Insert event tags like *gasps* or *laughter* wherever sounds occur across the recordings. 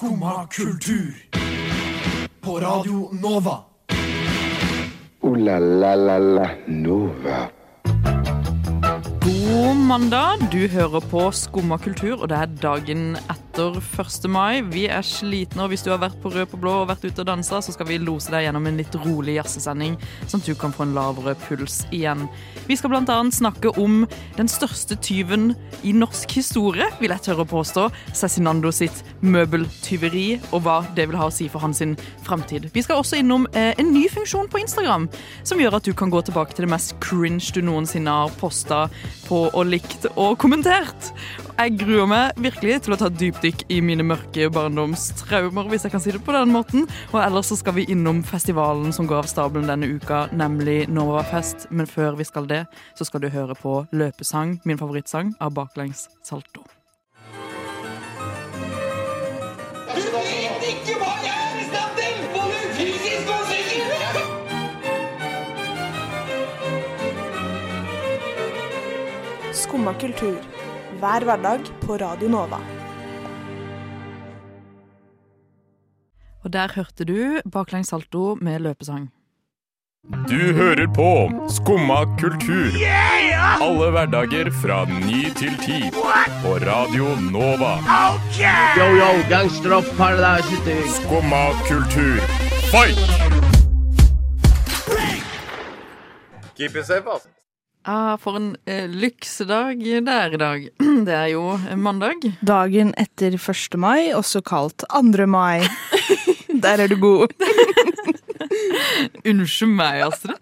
Skumma kultur. På Radio Nova. O-la-la-la-la Nova. God mandag. Du hører på Skumma kultur, og det er dagen etter 1. mai. Vi er slitne, og hvis du har vært på Rød på blå og vært ute og dansa, så skal vi lose deg gjennom en litt rolig jazzesending, sånn at du kan få en lavere puls igjen. Vi skal annet snakke om den største tyven i norsk historie, vil jeg tørre å påstå. Cezinando sitt møbeltyveri, og hva det vil ha å si for hans framtid. Vi skal også innom eh, en ny funksjon på Instagram, som gjør at du kan gå tilbake til det mest cringe du noensinne har posta på og likt og kommentert. Jeg gruer meg virkelig til å ta et dypdykk i mine mørke barndomstraumer, hvis jeg kan si det på den måten. Og ellers så skal vi innom festivalen som går av stabelen denne uka, nemlig Novafest. Men før vi skal det, så skal du høre på Løpesang, min favorittsang, av Baklengs Salto. Du vet ikke hva jeg er i stand til! Både fysisk og psykisk! Skumma kultur. Hver hverdag på Radio Nova. Og der hørte du Baklengs Salto med løpesang. Du hører på Skumma kultur. Alle hverdager fra ny til ti. På Radio Nova. Yo, yo, gangsteropp, paradise Skumma kultur, fight! Keep it safe, ass. Ah, for en eh, lyksedag det er i dag. *clears throat* Det er jo mandag. Dagen etter 1. mai, også kalt 2. mai. *laughs* Der er du god. *laughs* Unnskyld meg, Astrid.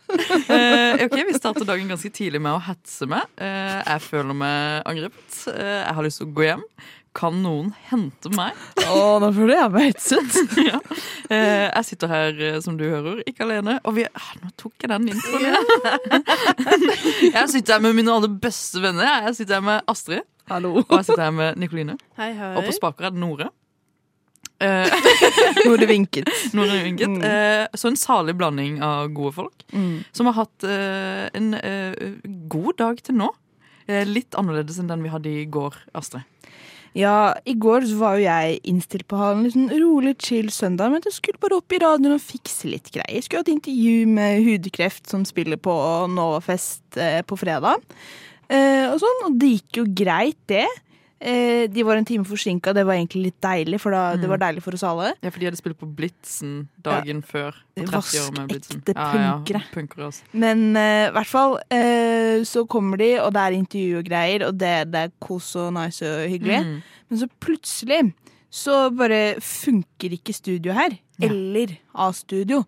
Eh, ok, Vi starter dagen ganske tidlig med å hetse meg. Eh, jeg føler meg angrepet. Eh, jeg har lyst til å gå hjem. Kan noen hente meg? Å, nå føler jeg meg hetset. *laughs* ja. eh, jeg sitter her, eh, som du hører, ikke alene. Og vi ah, Nå tok jeg den introen igjen. jeg sitter her med mine aller beste venner. Jeg sitter her med Astrid. Hallo. Og jeg sitter her med Nikoline. Hei, hei. Og på spaker er det Nore. Eh, Nore vinket. *laughs* Nore vinket. Mm. Eh, så en salig blanding av gode folk. Mm. Som har hatt eh, en eh, god dag til nå. Litt annerledes enn den vi hadde i går, Astrid. Ja, i går så var jo jeg innstilt på å ha en liksom rolig, chill søndag, men jeg skulle bare opp i radioen og fikse litt greier. Skulle ha et intervju med Hudkreft som spiller på Novafest på fredag. Og sånn, og det gikk jo greit, det. Eh, de var en time forsinka, det var egentlig litt deilig, for da, det var deilig for oss alle. Ja, for de hadde spilt på Blitzen dagen før. Vaskekte 30 år med Blitzen. Vaskeekte punkere. Ja, punkere også. Men eh, i hvert fall eh, så kommer de, og det er intervju og greier, og det, det er kos og nice og hyggelig. Mm. Men så plutselig så bare funker ikke studio her. Ja. Eller A-studio.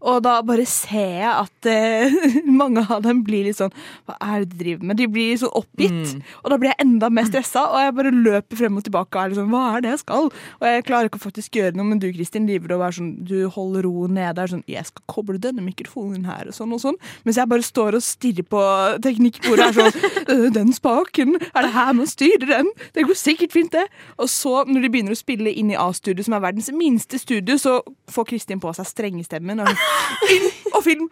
Og da bare ser jeg at eh, *laughs* mange av dem blir litt sånn Hva er det de driver med? De blir sånn oppgitt. Mm. Og da blir jeg enda mer stressa, og jeg bare løper frem og tilbake. Og er liksom, Hva er det jeg skal? Og jeg klarer ikke å faktisk gjøre noe, men du Kristin, driver og er sånn, du holder roen nede. Er sånn, jeg skal koble denne mikrofonen her, og sånn og sånn. Mens jeg bare står og stirrer på teknikkbordet. Er sånn, *laughs* «Øh, den spaken, er det her man styrer den? Det går sikkert fint, det. Og så, når de begynner å spille inn i A-studio, som er verdens minste studio, så får Kristin på seg strengestemmen. Og inn og film!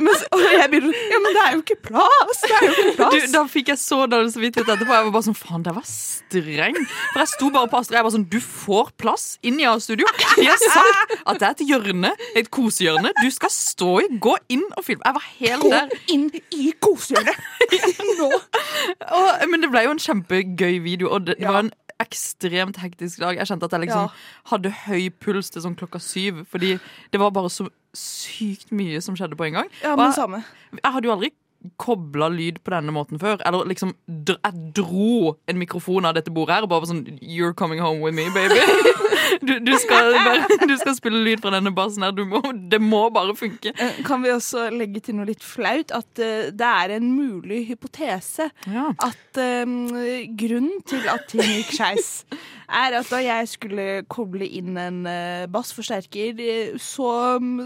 Mens, og jeg begynner Ja, men det er jo ikke plass! Det er jo ikke plass. Du, da fikk jeg så dårlig samvittighet etterpå. Jeg var bare sånn, faen, det var streng. For jeg sto bare på Astrid. Jeg var sånn, du får plass inn i A-studio. De har sagt at det er et hjørne, et kosehjørne. Du skal stå i. Gå inn og filme. Jeg var helt Gå der. inn i kosehjørnet! *laughs* Nå! Og, men det ble jo en kjempegøy video, og det, det var en ekstremt hektisk dag. Jeg kjente at jeg liksom Ja. hadde høy puls til sånn klokka syv, fordi det var bare så sykt mye som skjedde på en gang. Ja, men jeg- samme. Jeg hadde jo aldri kobla lyd på denne måten før. Eller liksom Jeg dro en mikrofon av dette bordet her og bare var sånn You're coming home with me, baby. *laughs* Du, du, skal, bare, du skal spille lyd fra denne bassen her. Du må, det må bare funke. Eh, Kan vi også legge til noe litt flaut? At eh, det er en mulig hypotese Ja. at um, grunnen til at ting gikk skeis, er at da jeg skulle koble inn en uh, bassforsterker, så,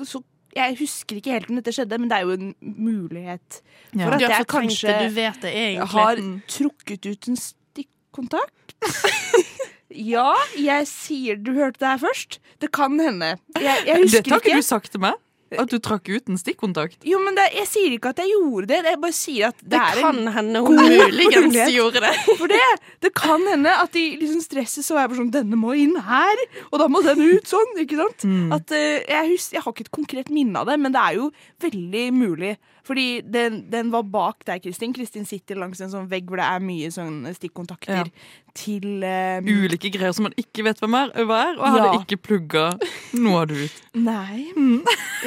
så Jeg husker ikke helt om dette skjedde, men det er jo en mulighet Ja. for at jeg kanskje det, du vet det har Mm. trukket ut en stikkontakt. *laughs* ja, jeg sier du hørte det her først. Det kan hende. Jeg, jeg husker Dette har ikke ikke. du sagt til meg. At du trakk ut en stikkontakt? Jo, men det, Jeg sier ikke at jeg gjorde det. Jeg bare sier at det, Det er kan en hende hun muligens gjorde det. *laughs* For det, det kan hende at de liksom stresser så er jeg bare sånn Denne må inn her, og da må den ut sånn. ikke sant? At uh, jeg, husker, jeg har ikke et konkret minne av det, men det er jo veldig mulig. Fordi den, den var bak deg, Kristin. Kristin sitter langs en sånn vegg hvor det er mye sånn stikkontakter til um, Ulike greier som man ikke vet hvem er, hva er og jeg hadde ikke plugga noe av det ut. Nei.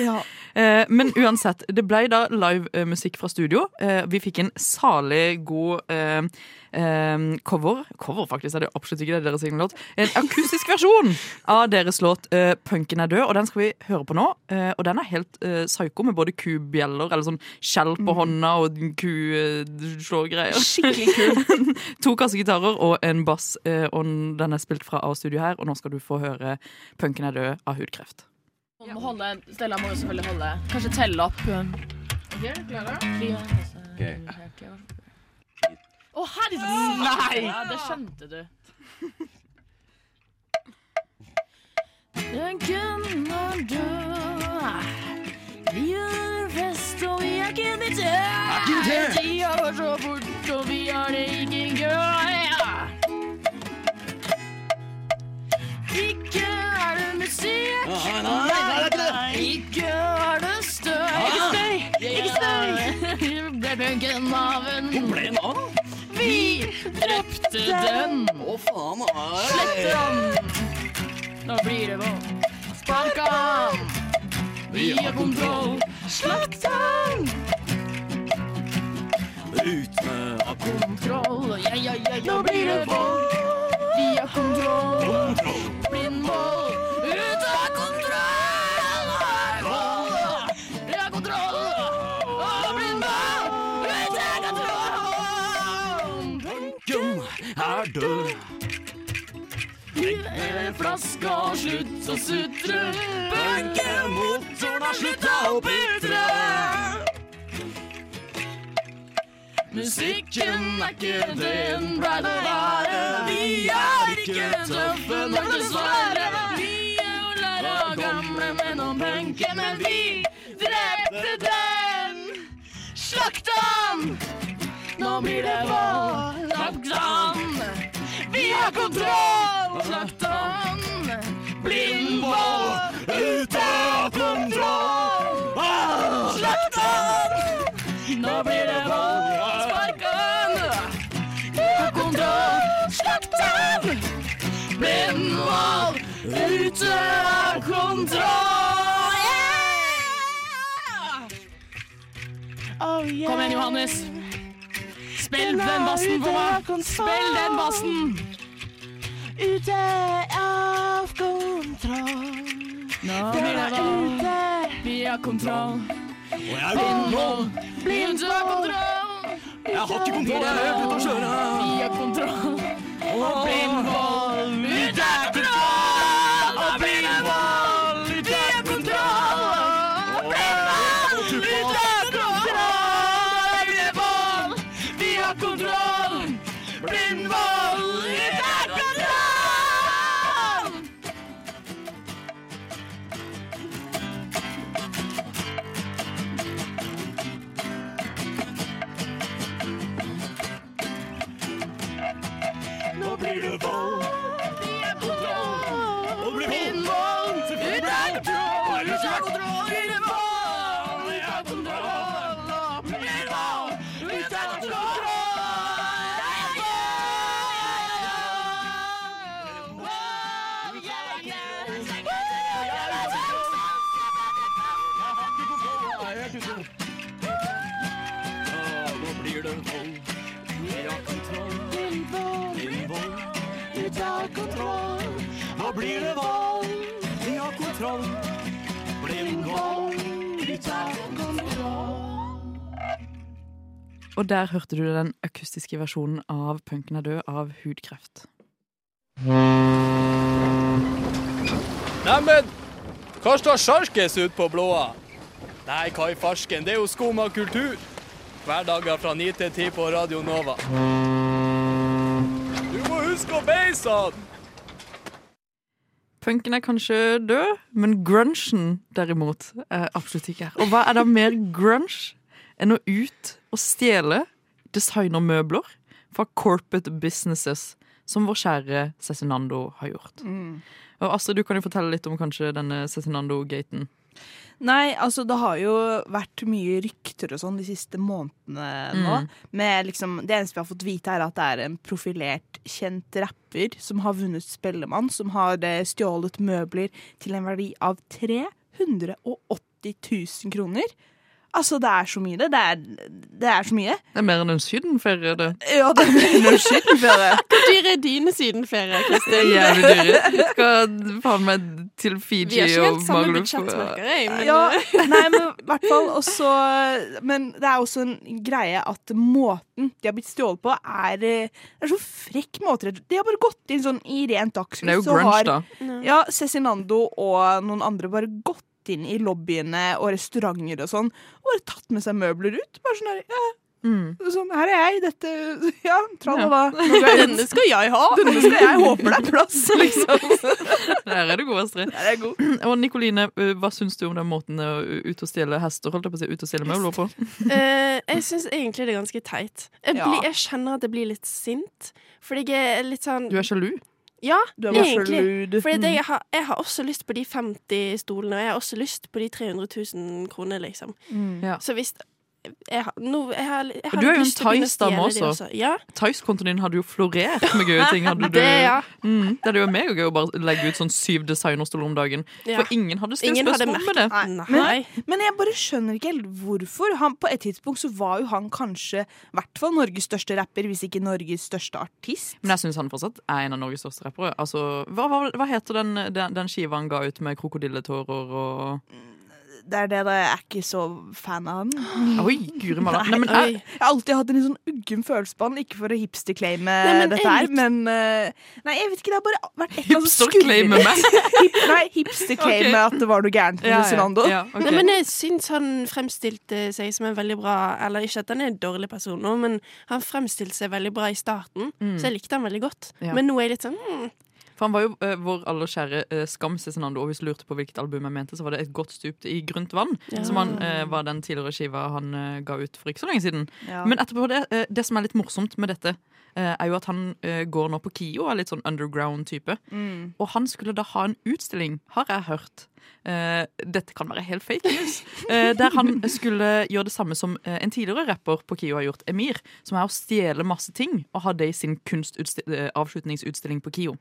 Ja. Eh, men uansett, det ble da live eh, musikk fra studio. Eh, vi fikk en salig god cover. Cover, faktisk, er det absolutt ikke det deres egen låt. En akustisk versjon av deres låt 'Punken er død', og den skal vi høre på nå. Og den er helt psyko, med både kubjeller, eller sånn skjell på hånda og kuslågreier. Skikkelig kul. *laughs* to kassegitarer og en bass, og den er spilt fra A-studio her, og nå skal du få høre 'Punken er død' av hudkreft. Må holde, Stella må jo selvfølgelig holde. Kanskje telle opp. Ok, er du klare? Å, herregud! Nei! Ja, det skjønte du. Den kunne dø. Vi gjør fest, og vi er ikke invitert. Tida går så fort, og vi har det ikke gøy. Det musikk. Nei, ikke er det støy. Ikke støy! Ikke støy! Ble punken av en Hvor ble den av? Vi drepte den. Å, faen. Slett den. Nå blir det vold. Spark han. Vi har kontroll. Slakt han. med av kontroll. Ja, ja, ja. Nå blir det vold. Vi har kontroll. Blindvold. Ute død. Legg ned flaska og slutt å sutre. Punkemotoren har slutta å putre. Musikken er ikke det den pleide å være. Vi er ikke tøffe nok, dessverre. Vi er jo lære gamle menn om punken, men vi drepte den. Slakt! Nå blir det vold. Slakt! Har kontroll! Slakt han! Blindvold! Ute av kontroll! Ah! Nå blir det vold. sparken! Ute av kontroll! Slakt han! Blindvold! Ute av kontroll! Kom igjen, Johannes. Spill den bassen for meg! Spill den bassen! Ute av kontroll. Nå blir det ute Vi har kontroll. Og jeg har kontroll. Ute av kontroll. Jeg har ikke kontroll, jeg er ute å kjøre. Vi har kontroll. Blindvoll. Og der hørte du den akustiske versjonen av 'Punken er død' av Hudkreft. Neimen, hva står sjarkes ut på blåa? Nei, hva i farsken, det er jo skum av kultur. Hverdager fra 9 til 10 på Radio Nova. Du må huske å beise han! Punken er kanskje død, men grunchen derimot er absolutt ikke her. Og hva er da mer grunge enn å ut og stjele designermøbler fra corporate businesses, som vår kjære Cezinando har gjort? Og Astrid, du kan jo fortelle litt om kanskje denne Cezinando-gaten. Nei, altså det har jo vært mye rykter og sånn de siste månedene nå. Mm. Med liksom, det eneste vi har fått vite, er at det er en profilert, kjent rapper som har vunnet Spellemann, som har eh, stjålet møbler til en verdi av 380 000 kroner. Altså, det er så mye, det. Det er, det er så mye. Det er mer enn en sydenferie, det. Ja, det er mer enn en sydenferie. *laughs* Hvor dyr er dine sydenferier, Det er Kristin? jævlig dyre. Vi skal faen meg til Fiji Vi er ikke helt samme med budsjett, jeg. Men Ja, nei, men i hvert fall også Men det er også en greie at måten de har blitt stjålet på, er eh, Det er så frekk måte. De har bare gått inn sånn i rent Det er jo så grunge, har- da. Ja, Cezinando og noen andre bare gått inn i lobbyene og restauranter og sånn, og bare tatt med seg møbler ut. Bare sånn her, ja, Mm. sånn, her er jeg, dette *laughs* Ja, tralala. *laughs* denne skal jeg ha! *laughs* Denne skal jeg håpe det er plass, liksom. Der er du god, Astrid. Der er god. *clears throat* Og Nikoline, uh, hva syns du om den måten å ut og stjele hester holdt jeg på å si, ut og stjele møbler på? Uh, jeg syns egentlig det er ganske teit. Jeg, Ja. blir, jeg kjenner at jeg blir litt sint. Fordi jeg er litt sånn Du er sjalu? Ja, Du er egentlig. at jeg, har, jeg har også lyst på de 50 stolene, og jeg har også lyst på de 300 000 kroner, liksom. Mm. Ja. Så hvis jeg no, jeg har, jeg har du er jo en Thais-dame også. Ja, Tice-kontoen din hadde jo florert med gøye ting. Hadde *laughs* du, det, ja. mm, det hadde jo megagøy å bare legge ut sånn syv designerstoler om dagen. ja. For ingen hadde stilt spørsmål med det. Nei. Nei. Men jeg bare skjønner ikke helt hvorfor. Han, på et tidspunkt så var jo han kanskje i hvert fall Norges største rapper, hvis ikke Norges største artist. Men jeg syns han fortsatt er en av Norges største rappere. Altså, hva, hva, hva heter den, den, den skiva han ga ut med krokodilletårer og Det er det da jeg er ikke så fan av han. *gasps* Oi, guri malla. Nei, men jeg, Jeg har alltid hatt en litt sånn uggen følelse på han, ikke for å hipsterclaime dette her, men eh, Nei, jeg vet ikke, det har bare vært et eller annet Hipsterclaime meg? *laughs* Hip, nei, hipsterclaime at det var noe gærent med ja, Cezinando. ja, ok. Nei, men jeg syns han fremstilte seg som en veldig bra Eller ikke at han er en dårlig person nå, men han fremstilte seg veldig bra i starten, Mm. så jeg likte han veldig godt. Ja. Men nå er jeg litt sånn mm, For han var jo uh, vår aller kjære uh, Skam Cezinando, og hvis du lurte på hvilket album jeg mente, så var det Et godt stup i grunt vann, Ja. som han, uh, var den tidligere skiva han uh, ga ut for ikke så lenge siden. Ja. Men etterpå det, eh, det som er litt morsomt med dette, eh, er jo at han eh, går nå på KIO, er litt sånn underground-type. Mm. Og han skulle da ha en utstilling, har jeg hørt. Eh, dette kan være helt fake news. Eh, der han skulle gjøre det samme som eh, en tidligere rapper på KIO har gjort, Emir. Som er å stjele masse ting og ha det i sin kunstavslutningsutstilling på KIO.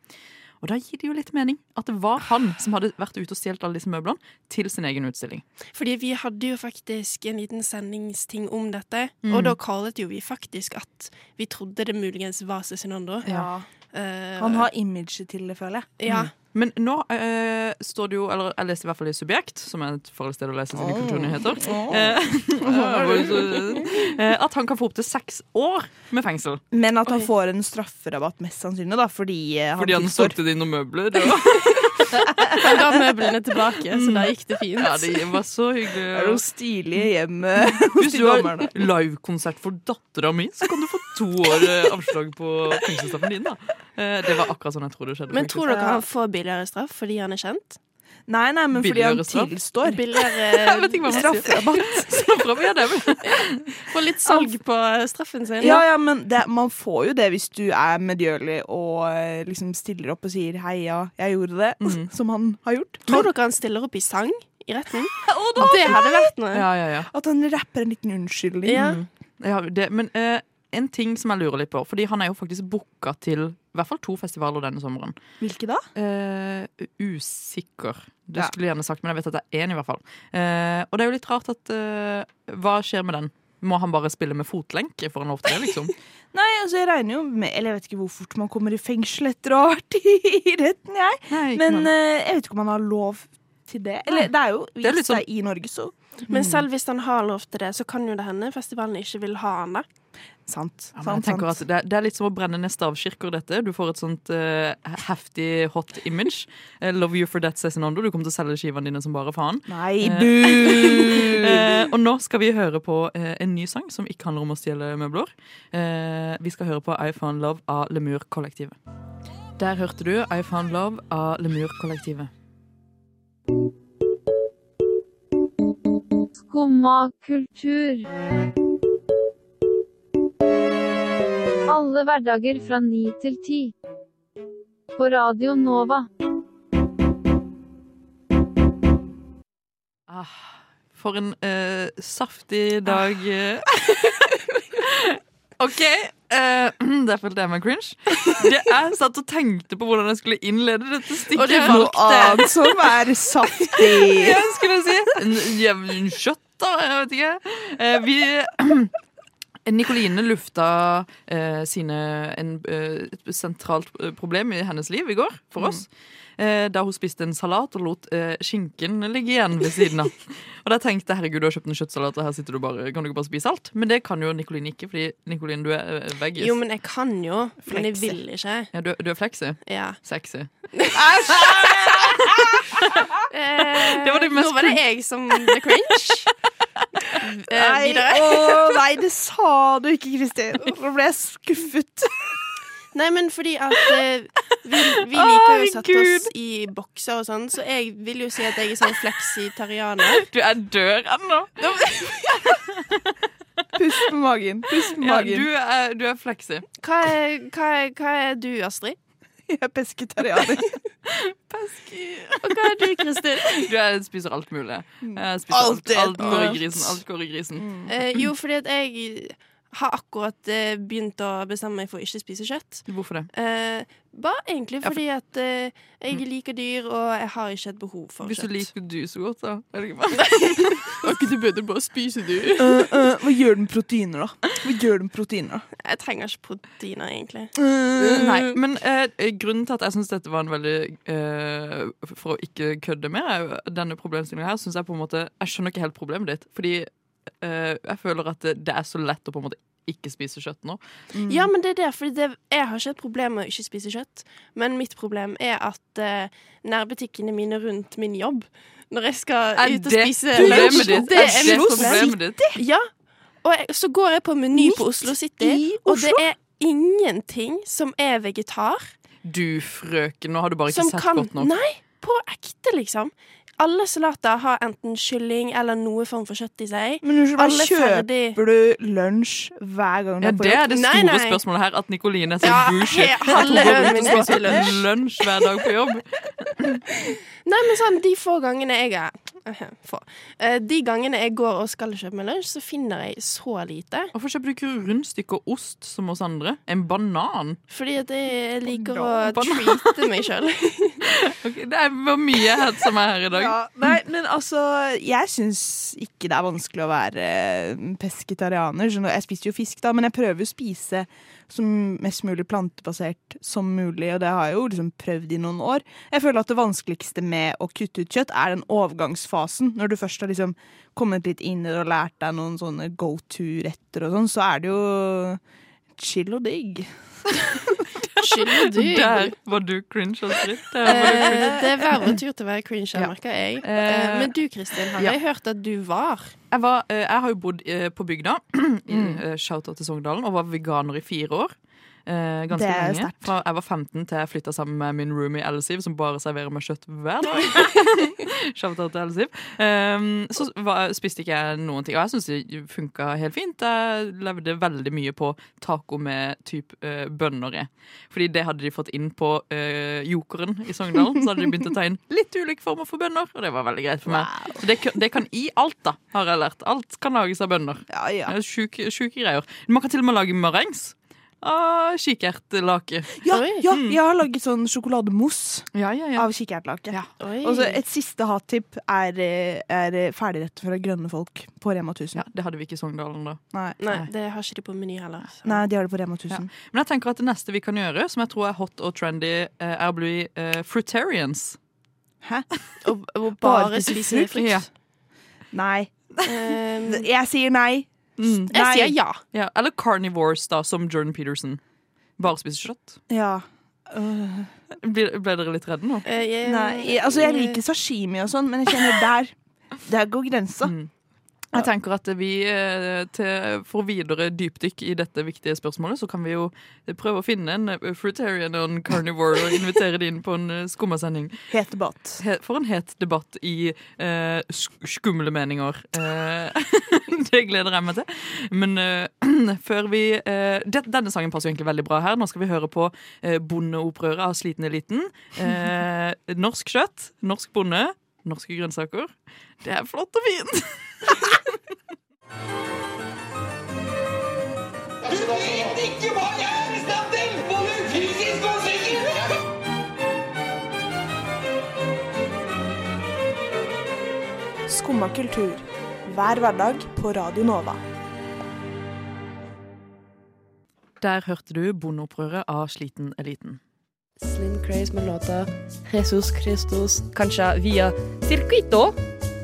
Og da gir det jo litt mening at det var han som hadde vært ute og stjålet alle disse møblene til sin egen utstilling. Fordi vi hadde jo faktisk en liten sendingsting om dette, Mm. og da kallet jo vi faktisk at vi trodde det muligens var Cezinando. Ja. Uh, Han har imaget til det, føler jeg. ja. Men nå eh, står det jo, eller jeg leste i hvert fall i Subjekt, som er et farlig sted å lese sine kulturnyheter, eh, *laughs* *laughs* eh, at han kan få opptil seks år med fengsel. Men at han får en strafferabatt, mest sannsynlig, da, fordi eh, han Fordi han solgte noen møbler. *laughs* Og, Han ga møblene tilbake, så da gikk det fint. ja, det var så hyggelig. Det er noe stilige hjem *laughs* hos Hvis de du har livekonsert for dattera mi, så kan du få to år eh, avslag på fengselsstraffen din. da Eh, Det var akkurat sånn jeg trodde det skjedde. Men tror dere han får billigere straff fordi han er kjent? Nei, nei, men fordi han tilstår. *laughs* Jeg Billigere. Strafferabatt. *laughs* Strafferabatt, ja, det er Få litt salg på straffen sin. Ja, ja, men det, man får jo det hvis du er medgjørlig og eh, liksom stiller opp og sier 'hei, ja, jeg gjorde det', mm. *laughs* som han har gjort. Tror dere han stiller opp i sang i retning? Oh, da, Det hadde vært noe. Ja, ja, ja. At han rapper en liten unnskyldning. Ja. Mm. Ja, det, men uh, en ting som jeg lurer litt på, fordi han er jo faktisk booka til i hvert fall to festivaler denne sommeren. Hvilke da? Eh, usikker. Det Ja. skulle jeg gjerne sagt, men jeg vet at det er én i hvert fall. Eh, og det er jo litt rart at eh, Hva skjer med den? Må han bare spille med fotlenke for å lov til det, liksom? *laughs* Nei, altså jeg regner jo med Eller jeg vet ikke hvor fort man kommer i fengsel etter å ha vært i retten, jeg. Nei, Men eh, jeg vet ikke om han har lov til det. Eller det er jo Det er hvis sånn- det er i Norge, så Men selv hvis han har lov til det, så kan jo det hende festivalen ikke vil ha han da. Sant. Ja, sant, sant. at det, det er litt som å brenne ned stavkirker, dette. Du får et sånt uh, heftig hot image. Uh, love you for that, Cezinando. Du kommer til å selge skivene dine som bare faen. Nei, du bu! uh, og nå skal vi høre på eh, en ny sang som ikke handler om å stjele møbler. Eh, vi skal høre på I Found Love av Lemur-kollektivet. Der hørte du I Found Love av Lemur-kollektivet. Skumma kultur. Alle hverdager fra ni til ti. På Radio Nova. Ah, for en uh, saftig dag. *laughs* eh. OK, *clears throat* Uh, der følte jeg meg cringe. Det jeg satt og tenkte på hvordan jeg skulle innlede dette stikket. Og det er Noe annet som er saftig. Jeg skulle si en, en shot, da. Jeg vet ikke. Uh, vi *clears throat* Nikoline lufta eh, sine, en, eh, et sentralt eh, problem i hennes liv i går for oss. Eh, da hun spiste en salat og lot eh, skinken ligge igjen ved siden av. *laughs* Og da tenkte jeg herregud, du har kjøpt en kjøttsalat, og her sitter du bare, kan du ikke bare spise alt? Men det kan jo Nikoline ikke, fordi Nikoline, du er eh, veggis. Jo, men jeg kan jo, men jeg vil ikke. Ja, du, du er fleksi? Ja. Sexy. *laughs* Eh, Det var det mest Nå var det jeg som ble cringe. *laughs* Eh, Nei, å, nei, det sa du ikke, Kristin. Nå ble jeg skuffet. Nei, men fordi at eh, vi, vi liker jo å sette oss i bokser og sånn, så jeg vil jo si at jeg er sånn fleksitarianer. Du er dør ennå. Pust på magen. Pust med Ja, magen. du er, du er fleksi. Hva er, hva, er, hva er du, Astrid? Jeg er pesketarianer. Og hva er du, Kristin? Du er, spiser alt mulig. Jeg spiser alt, Alt alt, alt går i grisen. Alt går i grisen. Eh, jo, fordi at jeg har akkurat eh, begynt å bestemme meg for å ikke spise kjøtt. Hvorfor det? Eh, bare egentlig Ja, for- fordi at eh, jeg liker dyr, og jeg har ikke et behov for Hvis du liker dyr så godt, da. *laughs* Er det ikke bare? Var ikke du bedre bare spise dyr? uh, uh, hva gjør den proteiner, da? Hva gjør den proteiner. Jeg trenger ikke proteiner, egentlig. Nei, men eh, grunnen til at jeg syns dette var en veldig eh, For å ikke kødde mer, er denne problemstillingen her, synes jeg på en måte Jeg skjønner ikke helt problemet ditt. Fordi eh, jeg føler at det, det er så lett å på en måte ikke spise kjøtt nå. Ja, men det er det, for det, jeg har ikke et problem med å ikke spise kjøtt. Men mitt problem er at uh, nærbutikkene mine rundt min jobb Når jeg skal Er ut og det spise lunsj, ditt? Det Er det mitt problem. problemet ditt? Ja. Og jeg, så går jeg på Meny på Oslo City, og det er ingenting som er vegetar. Du frøken, nå har du bare ikke Som sett kan godt nok. Nei, på ekte, liksom. Alle salater har enten kylling eller noe form for kjøtt i seg. Men Alle ferdig. kjøper du lunsj hver gang du Ja, er på Det er det store nei. spørsmålet her, at Nikoline er så Ja, bullshit. halve går min spiser lunsj. lunsj hver dag på jobb. Nei, men sånn, de få gangene jeg er få. Eh, De gangene jeg går og skal kjøpe meg lunsj, så finner jeg så lite. Hvorfor kjøper du ikke rundstykke og ost som oss andre? En banan? Fordi at jeg liker å treate meg sjøl. *laughs* okay, det er for mye het som er her i dag. Ja, nei, men altså Jeg syns ikke det er vanskelig å være eh, pesketarianer. Jeg spiser jo fisk, da, men jeg prøver å spise som mest mulig plantebasert som mulig, og det har jeg jo liksom prøvd i noen år. Jeg føler at det vanskeligste med å kutte ut kjøtt er den overgangsfasen. Når du først har liksom kommet litt inn i det og lært deg noen sånne go to-retter og sånn, så er det jo chill og digg. *laughs* Chill *laughs* du. Der var du cringe, Astrid. Var Eh. Det er verre tur til å være cringe, Ja. merker jeg. Eh, Eh, Men du Kristin, har ja. jeg hørt at du var Jeg, var, eh, jeg har jo bodd eh, på bygda, *clears throat* i Mm. shout-out til Sogndalen, og var veganer i fire år. Eh, ganske lenge. Fra jeg var 15 til jeg flytta sammen med min roomie Elsiv, som bare serverer meg kjøtt hver dag. *laughs* Til Elsiv. Um, så var, spiste ikke jeg noen ting. Og jeg syns det funka helt fint. Jeg levde veldig mye på taco med typ uh, bønner i. Fordi det hadde de fått inn på uh, Jokeren i Sogndal. Så hadde de begynt å ta inn litt ulike former for bønner, og det var veldig greit for meg. Så det, det kan i alt, da, har jeg lært. Alt kan lages av bønner. Ja, ja. Sjuke greier. Man kan til og med lage marengs av kikertlake. Ja, ja, jeg har laget sånn sjokolademousse Ja, ja, ja. av kikertlake. Og så et siste hattip er, eh, er eh, ferdigretter fra grønne folk på Rema 1000. ja. Det hadde vi ikke i Sogndalen, da. Nei. Nei, det har ikke de på Meny heller. så. Nei, de har det på Rema 1000. Men jeg tenker at det neste vi kan gjøre, som jeg tror er hot og trendy, eh, er å bli uh, fruitarians. Hæ? Og, og Bare spise frukt. Ja. Nei. Eh, Jeg sier nei. Mm. jeg sier ja. Ja, eller carnivores, da, som Jordan Peterson. Bare spiser kjøtt. Ja. Uh. Ble, ble dere litt redde nå? Uh, yeah. nei. Altså, jeg liker sashimi og sånn, men jeg kjenner der Der går grensa. Mm. Jeg tenker at vi eh, til, For videre dypdykk i dette viktige spørsmålet, så kan vi jo prøve å finne en eh, fruitarian og en carnivore og invitere de inn på en eh, skummasending. Het debatt. For en het debatt i uh, skumle meninger. Uh, *laughs* det gleder jeg meg til. Men uh, *clears throat* før vi det, Denne sangen passer jo egentlig veldig bra her. Nå skal vi høre på bondeopprøret av Sliten eliten. Norsk kjøtt, norsk bonde, norske grønnsaker. Det er flott og fint. *laughs* Du vet ikke hva jeg er i stand til, både fysisk og psykisk! Skumma kultur. Hver hverdag på Radio Nova. Der hørte du bondeopprøret av Sliten eliten. Slim Craze med låta Jesus Christus, kanskje via Circuito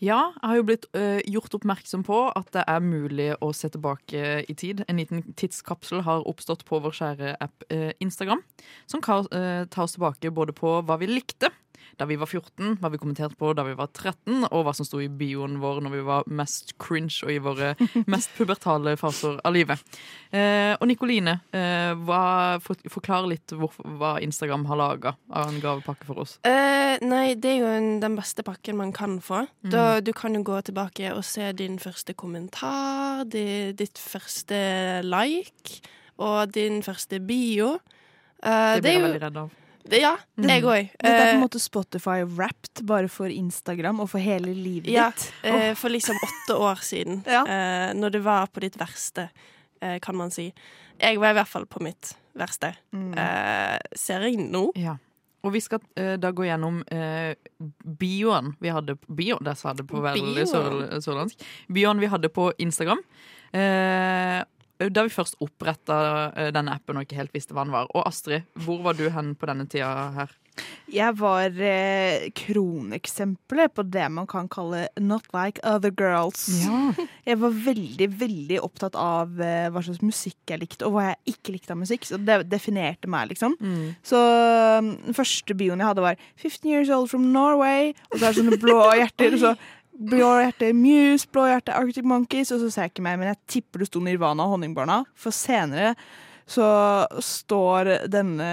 Ja, jeg har jo blitt øh, gjort oppmerksom på at det er mulig å se tilbake i tid. En liten tidskapsel har oppstått på vår kjære app øh, Instagram, som kan øh, ta oss tilbake både på hva vi likte da vi var 14, hva vi kommenterte på da vi var 13, og hva som sto i bioen vår når vi var mest cringe og i våre *laughs* mest pubertale faser av livet. Eh, og Nikoline, eh, hva, for, forklar litt hvor, hva Instagram har laga av en gavepakke for oss. Eh, nei, det er jo en, den beste pakken man kan få. Mm. Da, du kan jo gå tilbake og se din første kommentar, di, ditt første like og din første bio. Eh, Det blir jeg veldig redd av. Det, ja, jeg òg. Dette er på en måte Spotify wrapped bare for Instagram og for hele livet Ja, ditt. eh, for liksom åtte år siden. ja. når det var på ditt verste, eh, kan man si. Jeg var i hvert fall på mitt verste. Mm. Eh, ser jeg nå? Ja. Og vi skal eh, da gå gjennom eh, bioen vi hadde Bio, det sa det på veldig sørlandsk. Bioen vi hadde på Instagram. Eh, da vi først oppretta eh, denne appen og ikke helt visste hva den var. Og Astrid, hvor var du hen på denne tida her? Jeg var eh, kroneksempelet på det man kan kalle 'not like other girls'. Ja. Jeg var veldig, veldig opptatt av eh, hva slags musikk jeg likte, og hva jeg ikke likte av musikk. Så det definerte meg, liksom. Mm. Så den første bioen jeg hadde, var '15 years old from Norway', og så er det sånne blå hjerter. og så Blå hjerte Muse, blå hjerte Arctic Monkeys, og så ser jeg ikke mer, men jeg tipper det sto Nirvana og Honningbarna. For senere så står denne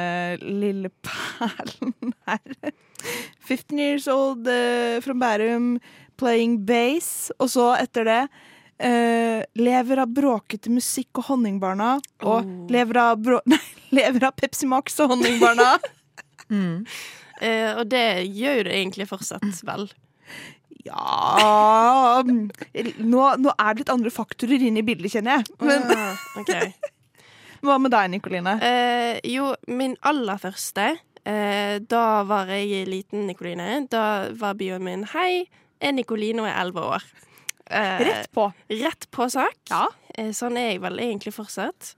lille perlen her 15 years old uh, from Bærum, playing bass. Og så etter det uh, lever av bråkete musikk og Honningbarna. Og Oh. lever, av brå *laughs* nei, lever av Pepsi Max og Honningbarna. *laughs* Eh, og det gjør det egentlig fortsatt, vel. Ja nå, nå er det litt andre faktorer inne i bildet, kjenner jeg. Men Ah, okay. *laughs* hva med deg, Nikoline? Eh, jo, min aller første eh, Da var jeg liten, Nikoline. Da var bioen min 'Hei, jeg er Nikoline og er 11 år'. Eh, Rett på. Rett på sak. Eh, sånn er jeg vel egentlig fortsatt.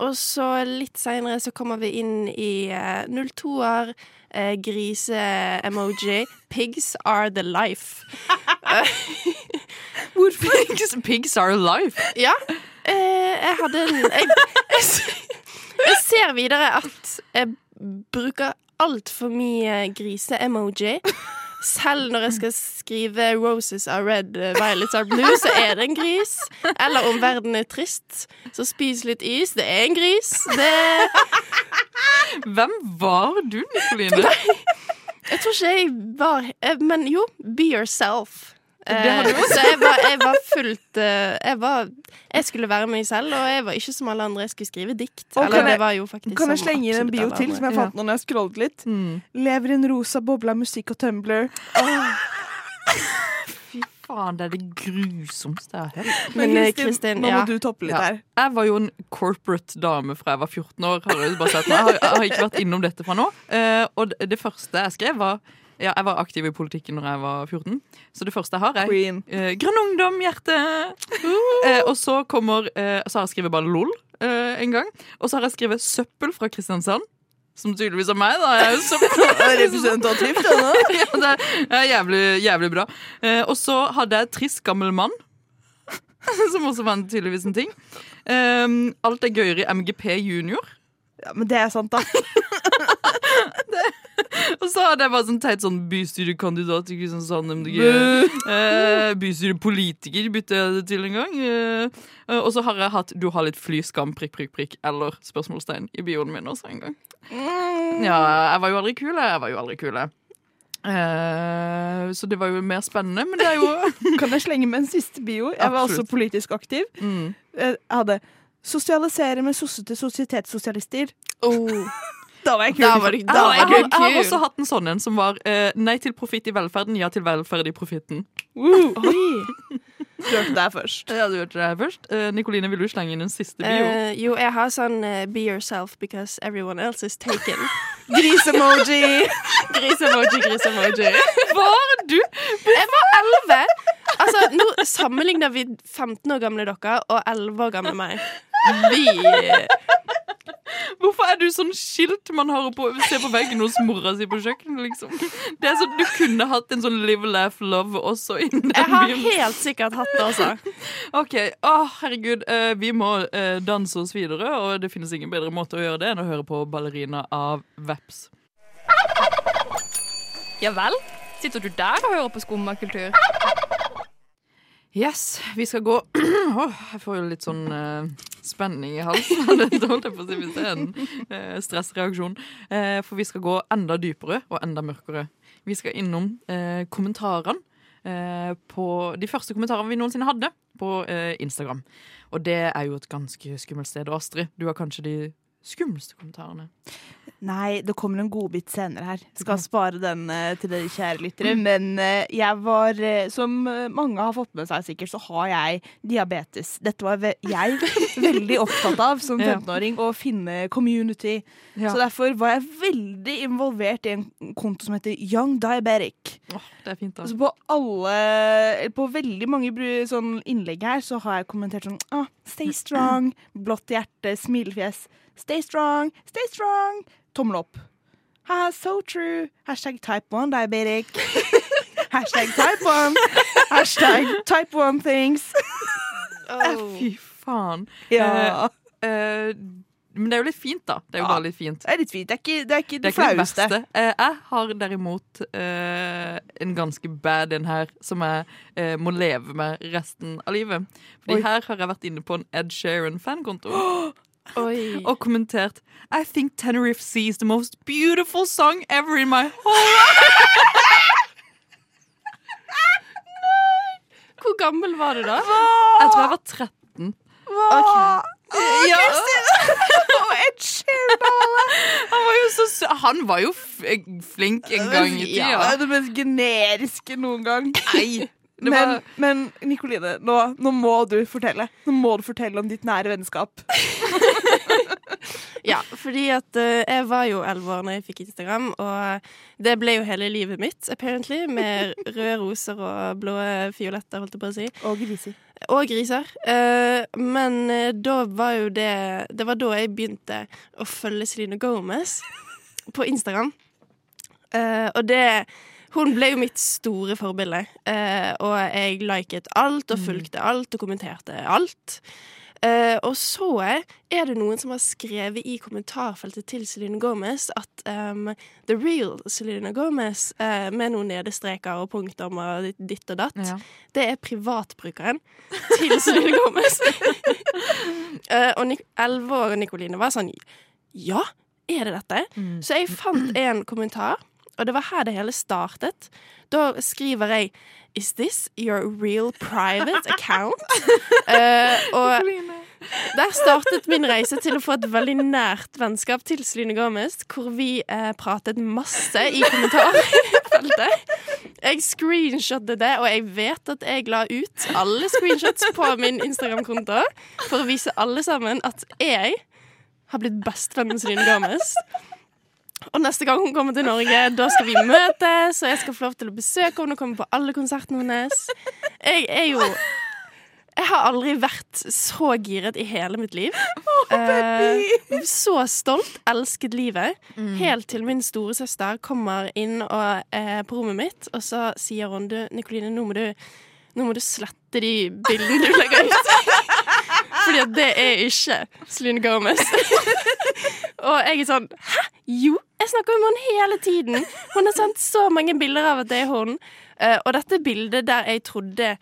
Og så litt seinere så kommer vi inn i eh, 02-er, eh, grise-emoji. Pigs are the life. *laughs* Hvorfor? Pigs, pigs are life? Ja. Eh, jeg hadde en jeg, jeg, jeg ser videre at jeg bruker altfor mye grise-emoji. Selv når jeg skal skrive 'Roses are red, eh, violets are blue', så er det en gris. Eller om verden er trist, så spis litt is. Det er en gris. Det *laughs* Hvem var du, Nikoline? Jeg tror ikke jeg var eh, Men jo, be yourself. Eh, så jeg var, jeg var fullt eh, jeg, var, jeg skulle være meg selv, og jeg var ikke som alle andre. Jeg skulle skrive dikt. Og Eller kan det jeg- var jo Kan jeg slenge inn en bio til, som jeg fant nå når jeg scrollet litt? Lever i en rosa boble av musikk og Tumblr. Fy faen, det er det grusomste jeg har hørt. Men, Men Kristin, nå må du toppe litt her. Jeg var jo en corporate dame fra jeg var 14 år. Har jeg, bare sett jeg, har, jeg har ikke vært innom dette fra nå. Eh, og det, det første jeg skrev, var ja, Jeg var aktiv i politikken når jeg var 14, så det første jeg har, er eh, Grønn ungdom, hjerte! Eh, og så kommer eh, Så har jeg skrevet bare LOL. eh, en gang. Og så har jeg skrevet 'søppel fra Kristiansand'. Som tydeligvis er meg, da. Jeg er jo søppel. *laughs* Representativt, det nå. *laughs* ja, det er jævlig, jævlig bra. Eh, og så hadde jeg 'trist gammel mann'. *laughs* Som også var en- tydeligvis en ting. Eh, alt er gøyere i MGP junior. Ja, Men det er sant, da. Og så hadde jeg bare sånn teit sånn bystyrekandidat i Kristiansand MDG. Eh, bystyrepolitiker bytte jeg det til en gang. Eh, og så har jeg hatt 'du har litt flyskam', prikk, prikk, prikk, eller spørsmålstegn i bioen min også en gang. Ja, jeg var jo aldri kul, jeg. var jo aldri kul, jeg. Eh, så det var jo mer spennende, men det er jo *laughs* Kan jeg slenge med en siste bio? Jeg var også politisk aktiv. Mm. Jeg hadde 'sosialisere med sossete sosietetssosialister'. Da var jeg kul. Da var Da var jeg Jeg har også hatt en sånn en som var uh, 'nei til profitt i velferden, ja til velferd i profitten'. Uh. *laughs* Du hørte det her først. Ja, du hørte det her først. Uh, Nikoline, vil du slenge inn en siste bio? Uh, jo, jeg har sånn uh, be yourself because everyone else is taken. *laughs* Grisemoji! *laughs* Grisemoji, grisemoji. Var du? Jeg var elleve. Altså, nå sammenligner vi 15 år gamle dere og 11 år gamle meg. Vi Hvorfor er du sånn skilt man har på, ser på veggen hos mora si på kjøkkenet? Liksom? Det er sånn, Du kunne hatt en sånn live, laugh, love også innen den Jeg har byen. helt sikkert hatt det altså. *laughs* OK. Å, herregud. Uh, vi må uh, danse oss videre, og det finnes ingen bedre måte å gjøre det enn å høre på Ballerina av Veps. Ja vel? Sitter du der og hører på skummakultur? Yes, vi skal gå *clears throat* Åh, Jeg får jo litt sånn uh, spenning i halsen. Dette holdt jeg på å si hvis det er en uh, stressreaksjon. Uh, for vi skal gå enda dypere og enda mørkere. Vi skal innom eh, kommentarene eh, på de første kommentarene vi noensinne hadde på eh, Instagram. Og det er jo et ganske skummelt sted. Og Astrid, du har kanskje de skumleste kommentarene. Nei, det kommer en godbit senere her. Skal spare den uh, til dere kjære lyttere. Men uh, jeg var, uh, som mange har fått med seg sikkert, så har jeg diabetes. Dette var ve jeg *laughs* veldig opptatt av som 15-åring, å finne community. Ja. Så derfor var jeg veldig involvert i en konto som heter Young Diabetic. Det er fint, da. Så på alle På veldig mange sånn innlegg her så har jeg kommentert sånn ah, Stay strong. Blått hjerte, smilefjes. Stay strong, stay strong. Tommel opp. Ha, so true. Hashtag type 1 diabetic. *laughs* Hashtag type 1. Hashtag type 1 things. Eh, Fy faen. Ja. Eh, eh, men det er jo litt fint, da. Det er jo Ja. bare litt fint. Det er litt fint. Det er ikke det, er ikke Det det, er ikke det verste. Eh, jeg har derimot eh, en ganske bad en her, som jeg eh, må leve med resten av livet. Fordi Oi. her har jeg vært inne på en Ed Sheeran-fankonto. *gasps* Oi. *laughs* Og kommentert I think Tenerife Sea is the most beautiful song ever in my whole life. Hvor gammel var du da? Jeg tror jeg var 13. Ok. Ja. Og Ed Sheeran! Han var jo så sø Han var jo flink en gang i tida. Ja, det mest generiske noen gang. Nei. Men, men Nikoline, nå, nå må du fortelle. Nå må du fortelle om ditt nære vennskap. *laughs* Ja, fordi at uh, jeg var jo elleve år da jeg fikk Instagram, og det ble jo hele livet mitt, apparently, med *laughs* røde roser og blå fioletter, holdt jeg på å si. Og griser. Og griser. Uh, men eh, da var jo det Det var da jeg begynte å følge Celine Gomez *laughs* på Instagram. uh, og det Hun ble jo mitt store forbilde, eh, og jeg liket alt og fulgte alt og kommenterte alt. Eh, og så er det noen som har skrevet i kommentarfeltet til Celine Gomez at um, the real Celine Gomez, uh, med noen nedestreker og punktum og ditt- og datt, Ja. det er privatbrukeren til Celine Gomez. uh, *laughs* og elleve år Nikoline var sånn Ja, er det dette? Så jeg fant en kommentar, og det var her det hele startet. Da skriver jeg Is this your real private *laughs* account? uh, *laughs* og der startet min reise til å få et veldig nært vennskap til Celine Gomez, hvor vi eh, pratet masse i kommentarfeltet. *laughs* Jeg screenshottet det, og jeg vet at jeg la ut alle screenshots på min Instagram-konto for å vise alle sammen at jeg har blitt bestevenn med Celine Gomez. Og neste gang hun kommer til Norge, da skal vi møtes, og jeg skal få lov til å besøke henne og komme på alle konsertene hennes. Jeg er jo Jeg har aldri vært så giret i hele mitt liv. Eh, så stolt, elsket livet. Mm. Helt til min storesøster kommer inn og, eh, på rommet mitt, og så sier hun du, Nikoline, nå må du, nå må du slette de bildene du legger ut. *laughs* Fordi at det er ikke Celine Gomez. Og jeg er sånn Hæ? Jo, jeg snakker med henne hele tiden. Hun har sendt så mange bilder av at det er hun. Uh, og dette bildet der jeg trodde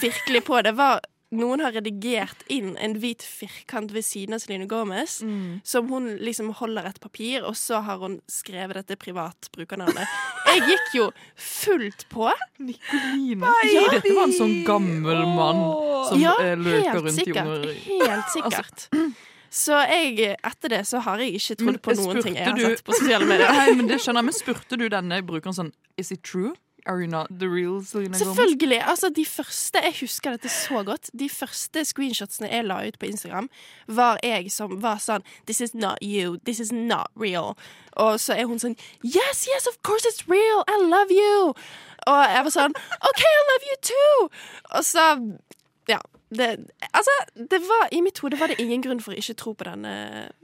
virkelig på det, var noen har redigert inn en hvit firkant ved siden av Celine Gomez, som hun liksom holder et papir, og så har hun skrevet dette privatbrukernavnet. Jeg gikk jo fullt på. Nikoline. Dette var en sånn gammel mann som ja, eh, løker rundt i sikkert. Helt sikkert. *clears throat* Så jeg, etter det så har jeg ikke trodd på noen ting jeg har sett på sosiale *laughs* medier. Nei, men det skjønner jeg, men spurte du denne brukeren sånn Is it true? Are you not the real Selena Gomez? Selvfølgelig. altså De første Jeg husker dette så godt. De første screenshotsene jeg la ut på Instagram, var jeg som var sånn This is not you. This is not real. Og så er hun sånn Yes, yes, of course it's real. I love you. Og jeg var sånn OK, I love you too. Og så. Det, altså, det var, I mitt hode var det ingen grunn for å ikke tro på denne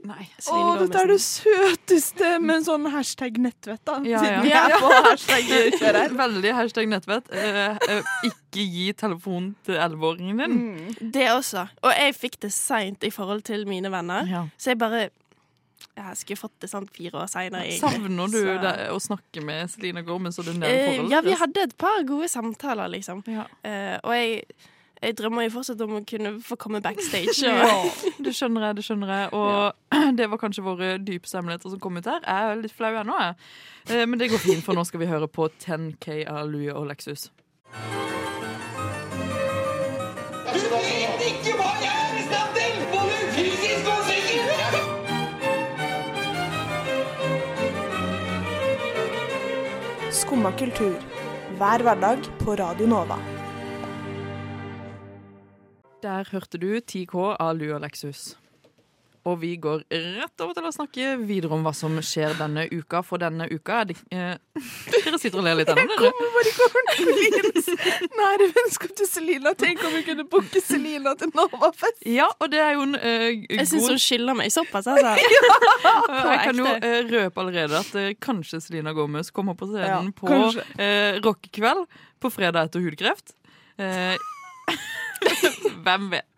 Nei. Å, dette er det søteste med en sånn hashtag nettvett, da. Ja, ja. *laughs* Vi er på hashtag-kjør. *laughs* Veldig hashtag nettvett. Uh, uh, ikke gi telefonen til elleveåringen din. Mm. Det også. Og jeg fikk det seint i forhold til mine venner, Ja. så jeg bare Jeg skulle fått det sånn fire år seinere. Savner du det, å snakke med Selina Gomez og det nære Eh, forholdet? ja, vi hadde et par gode samtaler, liksom. Eh, og jeg, jeg drømmer jo fortsatt om å kunne få komme backstage. *laughs* Og, Ja, det skjønner jeg. det skjønner jeg Og *clears throat* det var kanskje våre dypeste hemmeligheter som kom ut her. Jeg er litt flau ennå, jeg. Eh, Men det går fint, for nå skal vi høre på 10K av Louis og Lexus. Du vet ikke hva jeg er i stand til, både fysisk og psykisk! Skumma kultur. Hver hverdag på Radio Nova. Der hørte du 10K av Lua Lexus. Og vi går rett over til å snakke videre om hva som skjer denne uka. For denne uka er det eh, Dere sitter og ler litt ennå, dere. Kommer bare ikke ordentlig nære vennskap til Selina. Tenk om vi kunne booke Selina til Novafest. Ja, og det er jo en eh, Jeg syns hun skylder meg såpass, altså. *laughs* Jeg kan jo eh, røpe allerede at eh, kanskje Selina Gomez kommer på scenen Ja, på kanskje. eh, rockekveld på fredag etter hudkreft. Eh, *laughs* hvem vet?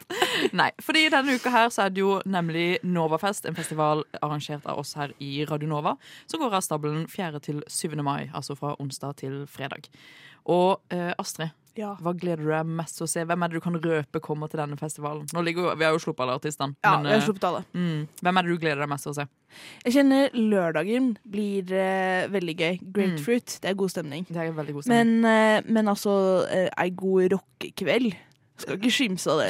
Nei, fordi denne uka her så er det jo nemlig Novafest, en festival arrangert av oss her i Radio Nova, som går av stabelen 4. til 7. mai, altså fra onsdag til fredag. Og eh, Astrid, Ja. hva gleder du deg mest til å se? Hvem er det du kan røpe kommer til denne festivalen? Nå ligger, Vi har jo sluppet alle artistene. Ja, men, vi har eh, sluppet alle. Mm, hvem er det du gleder deg mest til å se? Jeg kjenner lørdagen blir eh, veldig gøy. Grapefruit, det er god stemning. Det er veldig god stemning. Men, eh, men altså, eh, ei god rockekveld skal ikke skimse av det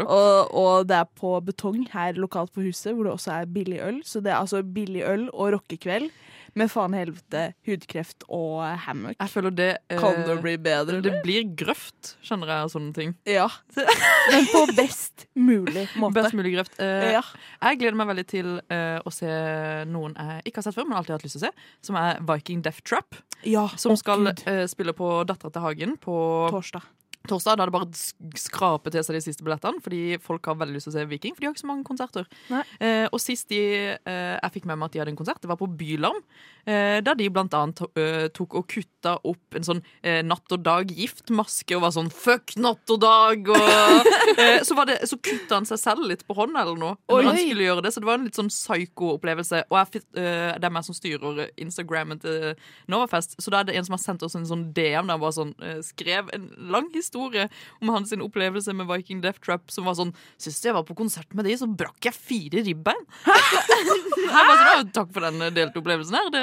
rock. Og, og det er på Betong her lokalt på huset, hvor det også er billig øl. Så det er altså billig øl og rockekveld med faen helvete, hudkreft og hammock. Jeg føler det eh, Kan det bli bedre? Det blir grøft, skjønner jeg, av sånne ting. Ja. *laughs* Men på best mulig måte. Best mulig grøft. Eh, Ja. Jeg gleder meg veldig til eh, å se noen jeg ikke har sett før, men alltid har hatt lyst til å se, som er Viking Death Trap. Ja, Som skal eh, spille på Dattera til Hagen på Torsdag. Torsdag, Da det bare skrapet til seg de siste billettene, fordi folk har veldig lyst til å se Viking. For de har ikke så mange konserter. Eh, og sist de, eh, jeg fikk med meg at de hadde en konsert, det var på Bylarm. Eh, der de blant annet eh, tok og kutta opp en sånn eh, Natt og Dag-giftmaske og var sånn Fuck Natt og Dag! Og, *laughs* eh, så, var det, så kutta han seg selv litt på hånden eller noe. Når han skulle gjøre det, Så det var en litt sånn psyko-opplevelse. Og jeg, det er meg som styrer Instagrammen til Novafest, så da er det en som har sendt oss en sånn DM der han bare sånn skrev en lang historie om hans opplevelse med Viking Death Trap, som var sånn Sist jeg var på konsert med de, så brakk jeg fire ribbein. *laughs* Jeg bare sånn, Takk for den delte opplevelsen her. Det,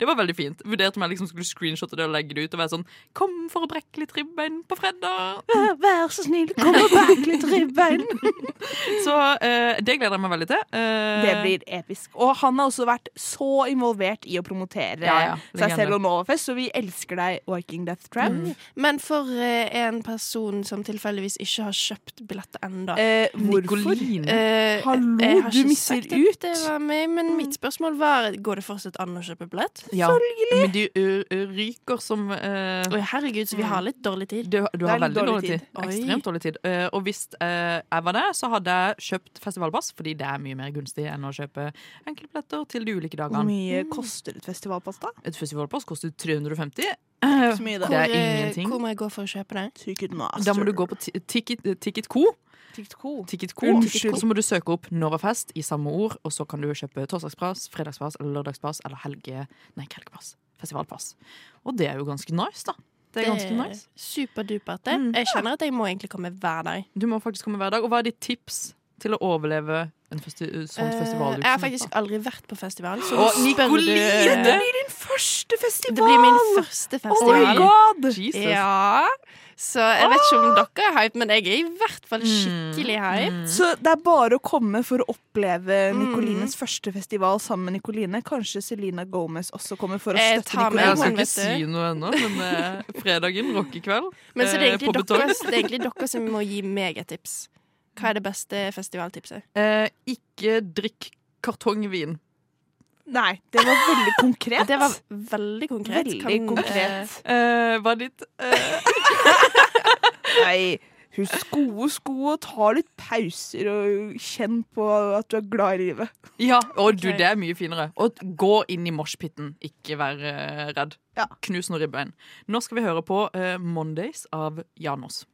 det var veldig fint. Vurderte om jeg liksom skulle screenshotte det og legge det ut og være sånn Kom for å brekke litt ribbein på fredag. Vær, vær så snill, kom og brekk litt ribbein. *laughs* Så uh, det gleder jeg meg veldig til. Uh, Det blir episk. Og han har også vært så involvert i å promotere Ja, ja, seg selv og Novafest, så vi elsker deg, Viking Death Trap. Mm. Men for uh, en person som tilfeldigvis ikke har kjøpt billett ennå hvorfor? Hallo, du misser ut. Det var meg, men mitt spørsmål var Går det fortsatt an å kjøpe festivalbillett. Ja, men de ø, ø, ryker som uh, Oi, herregud, så vi har litt dårlig tid. Du, du har veldig dårlig tid. tid. Ekstremt dårlig tid. Uh, og hvis uh, jeg var det, så hadde jeg kjøpt festivalpass, fordi det er mye mer gunstig enn å kjøpe enkeltbilletter til de ulike dagene. Hvor mye koster et festivalpass, da? Et festivalpass koster 350. Så mye. Det er Hvor, eh, ingenting. Hvor må jeg gå for å kjøpe det? Ticketmaster. Da må du gå på ti- Ticket, ticket Co. Ticketco. Ticketco. Unnskyld. Så må du søke opp Novafest i samme ord, og så kan du kjøpe torsdagspass, fredagspass eller lørdagspass eller helge... Nei, ikke helgepass. Festivalpass. Og det er jo ganske nice, da. Det er ganske nice. superdupert. det. Mm. Jeg kjenner at jeg må egentlig komme hver dag. Du må faktisk komme hver dag. Og hva er ditt tips til å overleve en festi sånn festival? Uh, jeg har faktisk aldri vært på festival. Så oh, spør Nikoline! du- Det blir din første festival! Det blir min første festival. Oh my god! Jesus. Ja. Så jeg vet ikke om dere er hype, men jeg er i hvert fall Mm. skikkelig hype. Så det er bare å komme for å oppleve Mm. Første festival sammen med Nicoline. Kanskje Selena Gomez også kommer for å støtte Nicoline. Jeg skal ikke si noe ennå, men eh, fredagen, rockekveld Men så det er, eh, på egentlig dere, det er egentlig dere som må gi meg et tips. Hva er det beste festivaltipset? Eh, ikke drikk kartongvin. Nei, det var veldig konkret. Det var veldig konkret. Veldig Kan, konkret. Uh, hva er ditt eh, *laughs* Nei, husk gode sko og ta litt pauser og kjenn på at du er glad i livet. Ja, og du, det er mye finere. Og gå inn i moshpiten, ikke vær uh, redd. Knus noen ribbein. Nå skal vi høre på eh, Mondays av Janos.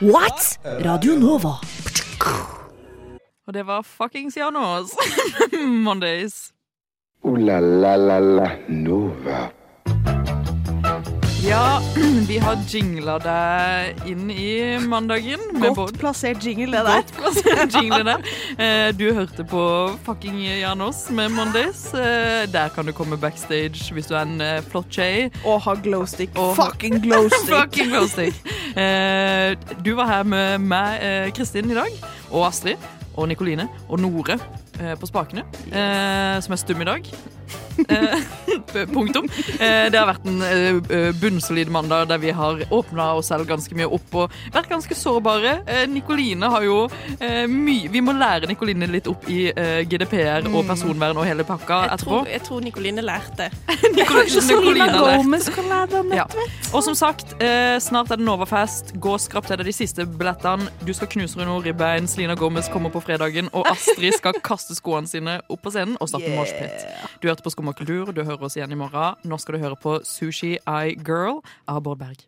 What? Radio Nova. Og det var fuckings januars. *laughs* Mondays. Ooh la la la la Nova. Ja, *clears throat* vi har jingla deg inn i mandagen. med Godt både- plassert jingle, det der. Godt plassert jingle der. Eh, Du hørte på fucking Janos med Mondays. Eh, Der kan du komme backstage hvis du er en eh, flott jay. Og ha glowstick. Og- Fucking glowstick. *laughs* Fucking glowstick. Eh, Du var her med meg, eh, Kristin, i dag. Og Astrid. Og Nikoline. Og Nore eh, på spakene. eh, Som er stum i dag. Eh, *laughs* Punktum. Eh, Det har vært en eh, bunnsolid mandag der vi har åpna oss selv ganske mye opp og vært ganske sårbare. Nikoline har jo mye Vi må lære Nikoline litt opp i GDPR og personvern og hele pakka Jeg etterpå. tror, jeg tror Nikoline *laughs* lærte. Gomez kan lære deg om Ja. Og som sagt, snart er det Novafest. Gå og skrap til deg de siste billettene. Du skal knuse Runo ribbein. Slina Gomez kommer på fredagen. Og Astrid skal kaste skoene sine opp på scenen og starte Yeah. moshpit. Du hørte på Skumma. Du hører oss igjen i morgen. Nå skal du høre på Sushi Eye Girl av Bård Berg.